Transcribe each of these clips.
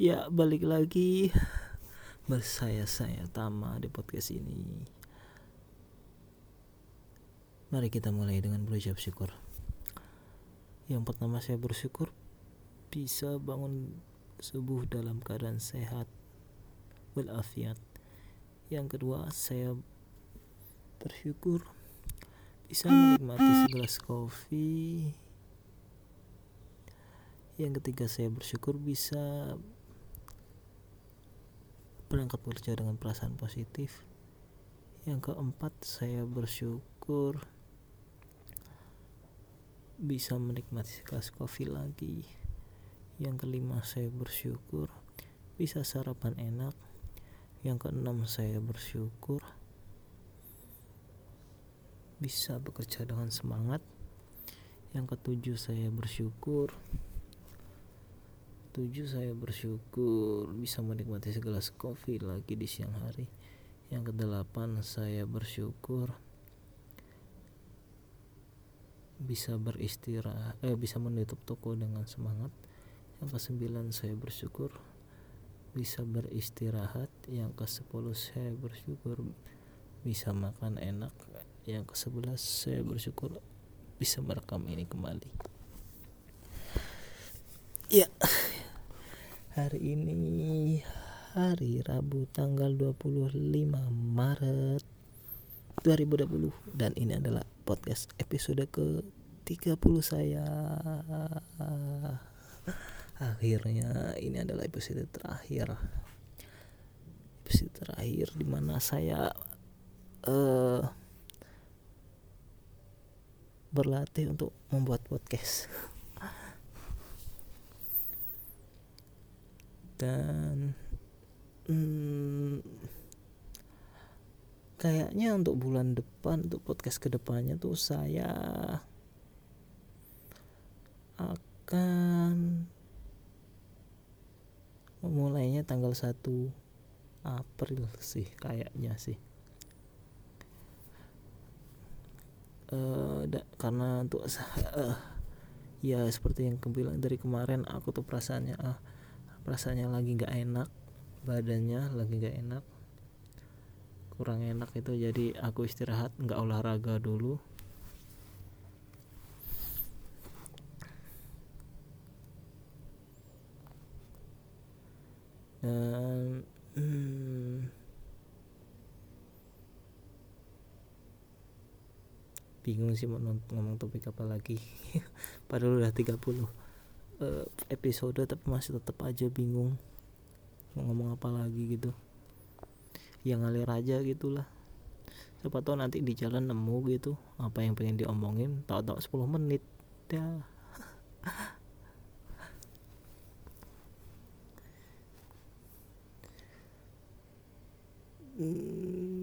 Ya balik lagi bersaya saya Tama di podcast ini. Mari kita mulai dengan berucap syukur. Yang pertama saya bersyukur bisa bangun subuh dalam keadaan sehat walafiat. Yang kedua saya bersyukur bisa menikmati segelas kopi yang ketiga saya bersyukur bisa berangkat kerja dengan perasaan positif. Yang keempat saya bersyukur bisa menikmati segelas kopi lagi. Yang kelima saya bersyukur bisa sarapan enak. Yang keenam saya bersyukur bisa bekerja dengan semangat. Yang ketujuh saya bersyukur Tujuh saya bersyukur bisa menikmati segelas kopi lagi di siang hari. Yang kedelapan saya bersyukur bisa beristirahat eh bisa menutup toko dengan semangat. Yang kesembilan saya bersyukur bisa beristirahat. Yang ke sepuluh saya bersyukur bisa makan enak. Yang ke sebelas saya bersyukur bisa merekam ini kembali. Ya, hari ini hari Rabu tanggal 25 Maret 2020 dan ini adalah podcast episode ke 30 saya. Akhirnya ini adalah episode terakhir. Episode terakhir di mana saya uh, berlatih untuk membuat podcast dan hmm, kayaknya untuk bulan depan untuk podcast ke depannya tuh saya akan memulainya tanggal 1 April sih kayaknya sih. Uh, da, karena untuk uh, ya seperti yang kebilang dari kemarin aku tuh perasaannya ah uh, rasanya lagi nggak enak badannya lagi nggak enak kurang enak itu. Jadi aku istirahat nggak olahraga dulu. Dan hmm, bingung sih mau ngomong topik apa lagi. Padahal udah 30 uh, episode tapi masih tetap aja bingung mau ngomong apa lagi gitu. Yang ngalir aja gitulah. Siapa tahu nanti di jalan nemu gitu apa yang pengen diomongin tahu-tahu 10 menit ya. Hmm.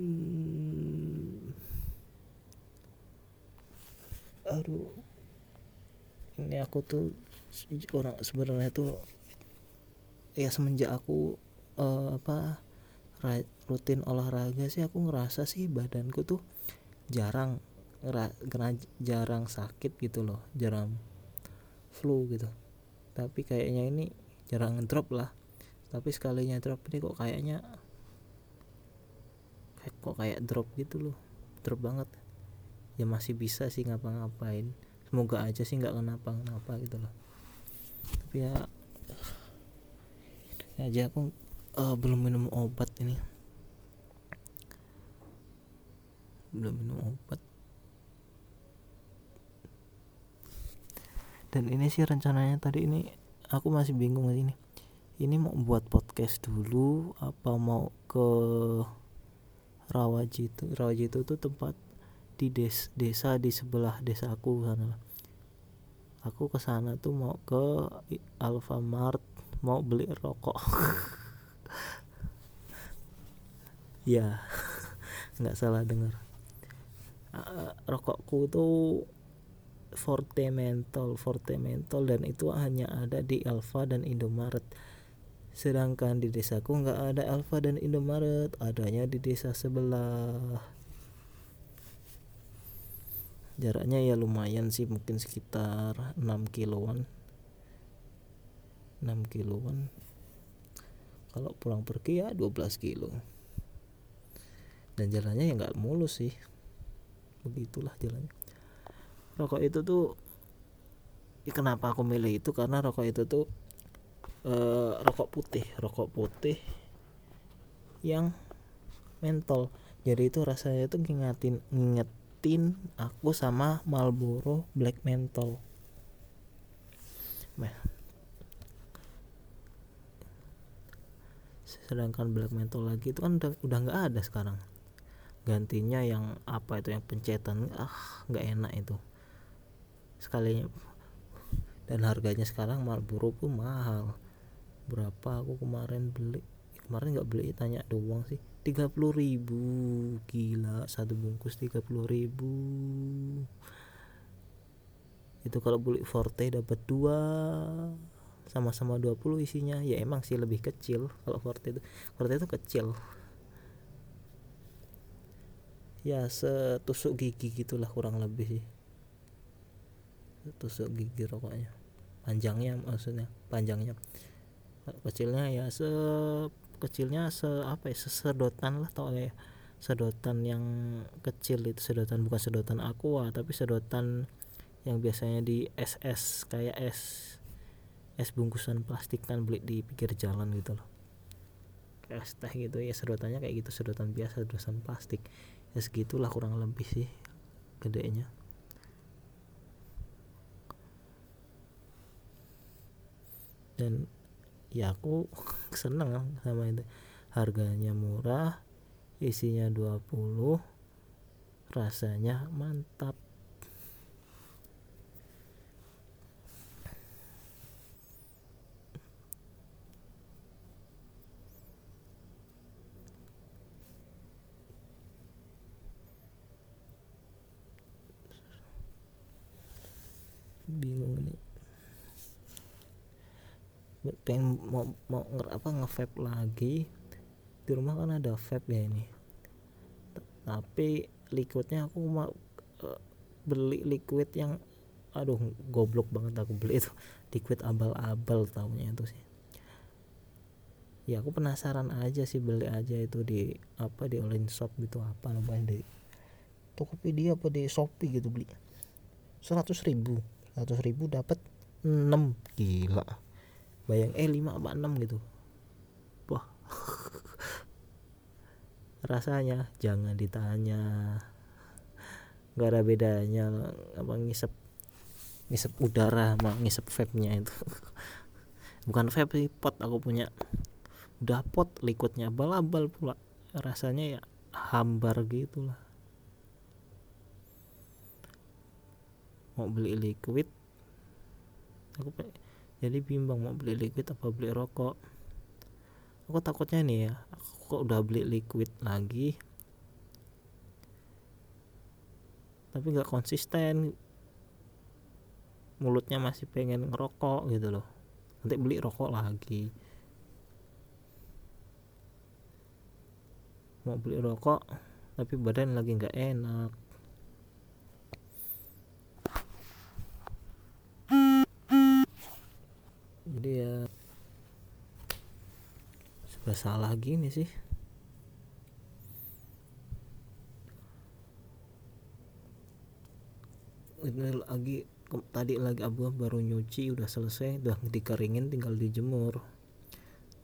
aduh. Ini aku tuh orang sebenarnya tuh ya semenjak aku uh, apa rutin olahraga sih aku ngerasa sih badanku tuh jarang jarang sakit gitu loh jarang flu gitu. Tapi kayaknya ini jarang drop lah. Tapi sekalinya drop ini kok kayaknya kayak kok kayak drop gitu loh drop banget. Ya masih bisa sih ngapa-ngapain. Semoga aja sih nggak kenapa-kenapa gitu loh ya aja aku uh, belum minum obat ini. Belum minum obat. Dan ini sih rencananya tadi ini aku masih bingung ini ini mau buat podcast dulu apa mau ke Rawajitu? Rawajitu itu tempat di des, desa di sebelah desa aku sana aku ke sana tuh mau ke Alfamart mau beli rokok. Ya nggak salah dengar. Uh, rokokku tuh Forte Mentol Forte Mentol dan itu hanya ada di Alfa dan Indomaret. Sedangkan di desaku nggak ada Alfa dan Indomaret adanya di desa sebelah jaraknya ya lumayan sih mungkin sekitar 6 kiloan. 6 kiloan. Kalau pulang pergi ya 12 kilo. Dan jalannya ya nggak mulus sih. Begitulah jalannya. Rokok itu tuh ya kenapa aku milih itu? Karena rokok itu tuh eh, rokok putih rokok putih yang mentol jadi itu rasanya tuh ngingetin aku sama Marlboro Black Menthol. Sedangkan black menthol lagi itu kan udah udah nggak ada sekarang. Gantinya yang apa itu yang pencetan ah nggak enak itu. Sekalinya dan harganya sekarang Marlboro pun mahal. Berapa aku kemarin beli kemarin nggak beli tanya doang sih. 30 ribu. Gila satu bungkus 30 ribu. Itu kalau beli forte dapat dua sama-sama 20 isinya. Ya emang sih lebih kecil kalau forte itu. Forte itu kecil. Ya setusuk gigi gitulah kurang lebih sih. Tusuk gigi rokoknya. Panjangnya maksudnya panjangnya. Kecilnya ya se kecilnya se apa ya sesedotan lah tau ya? Sedotan yang kecil itu sedotan bukan sedotan aqua tapi sedotan yang biasanya di SS kayak es es bungkusan plastik kan beli di pinggir jalan gitu loh. Kayak es teh gitu ya sedotannya kayak gitu sedotan biasa sedotan plastik. Ya segitulah kurang lebih sih gedenya. Dan ya aku seneng sama itu. Harganya murah isinya 20 rasanya mantap bingung nih pengen mau mau apa nge lagi. Di rumah kan ada vape ya ini. Tapi liquidnya aku mau uh, beli liquid yang aduh goblok banget aku beli itu. Liquid abal-abal tahunya itu sih. Ya aku penasaran aja sih beli aja itu di apa di online shop gitu apa namanya di Tokopedia apa di Shopee gitu beli. Seratus ribu seratus ribu dapat 6 gila bayang eh 5 apa 6 gitu. Wah. Rasanya jangan ditanya. Nggak ada bedanya apa ngisep ngisep udara sama ngisep vape nya itu. Bukan vape sih pot aku punya. Udah pot liquidnya abal-abal pula. Rasanya ya hambar gitulah. Mau beli liquid aku jadi bimbang mau beli liquid apa beli rokok? Aku takutnya nih ya aku kok udah beli liquid lagi? Tapi nggak konsisten. Mulutnya masih pengen ngerokok gitu loh. Nanti beli rokok lagi. Mau beli rokok tapi badan lagi nggak enak jadi ya sudah salah gini sih. Ini lagi tadi lagi abu baru nyuci udah selesai udah dikeringin tinggal dijemur.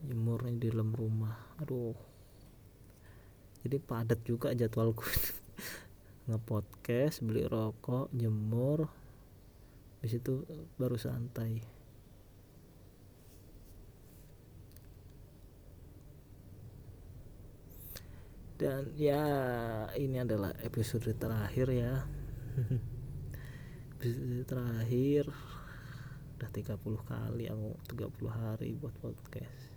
Jemurnya di dalam rumah. Aduh. Jadi padat juga jadwalku. Ngepodcast beli rokok jemur. Di situ baru santai dan ya ini adalah episode terakhir ya. Episode terakhir. Udah 30 kali aku 30 hari buat podcast.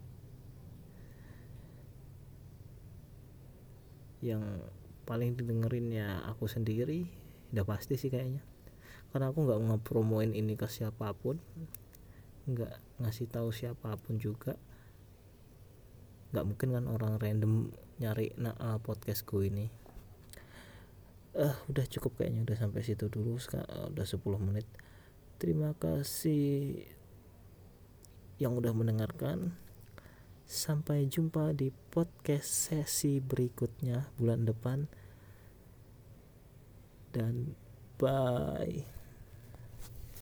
Yang paling didengerin ya aku sendiri udah pasti sih kayaknya. Karena aku nggak ngepromoin ini ke siapa pun nggak ngasih tahu siapa pun juga. Nggak mungkin kan orang random nyari nah, uh, podcastku ini. Uh, udah cukup kayaknya udah sampai situ dulu sekarang udah 10 menit. Terima kasih yang udah mendengarkan. Sampai jumpa di podcast sesi berikutnya bulan depan. Dan bye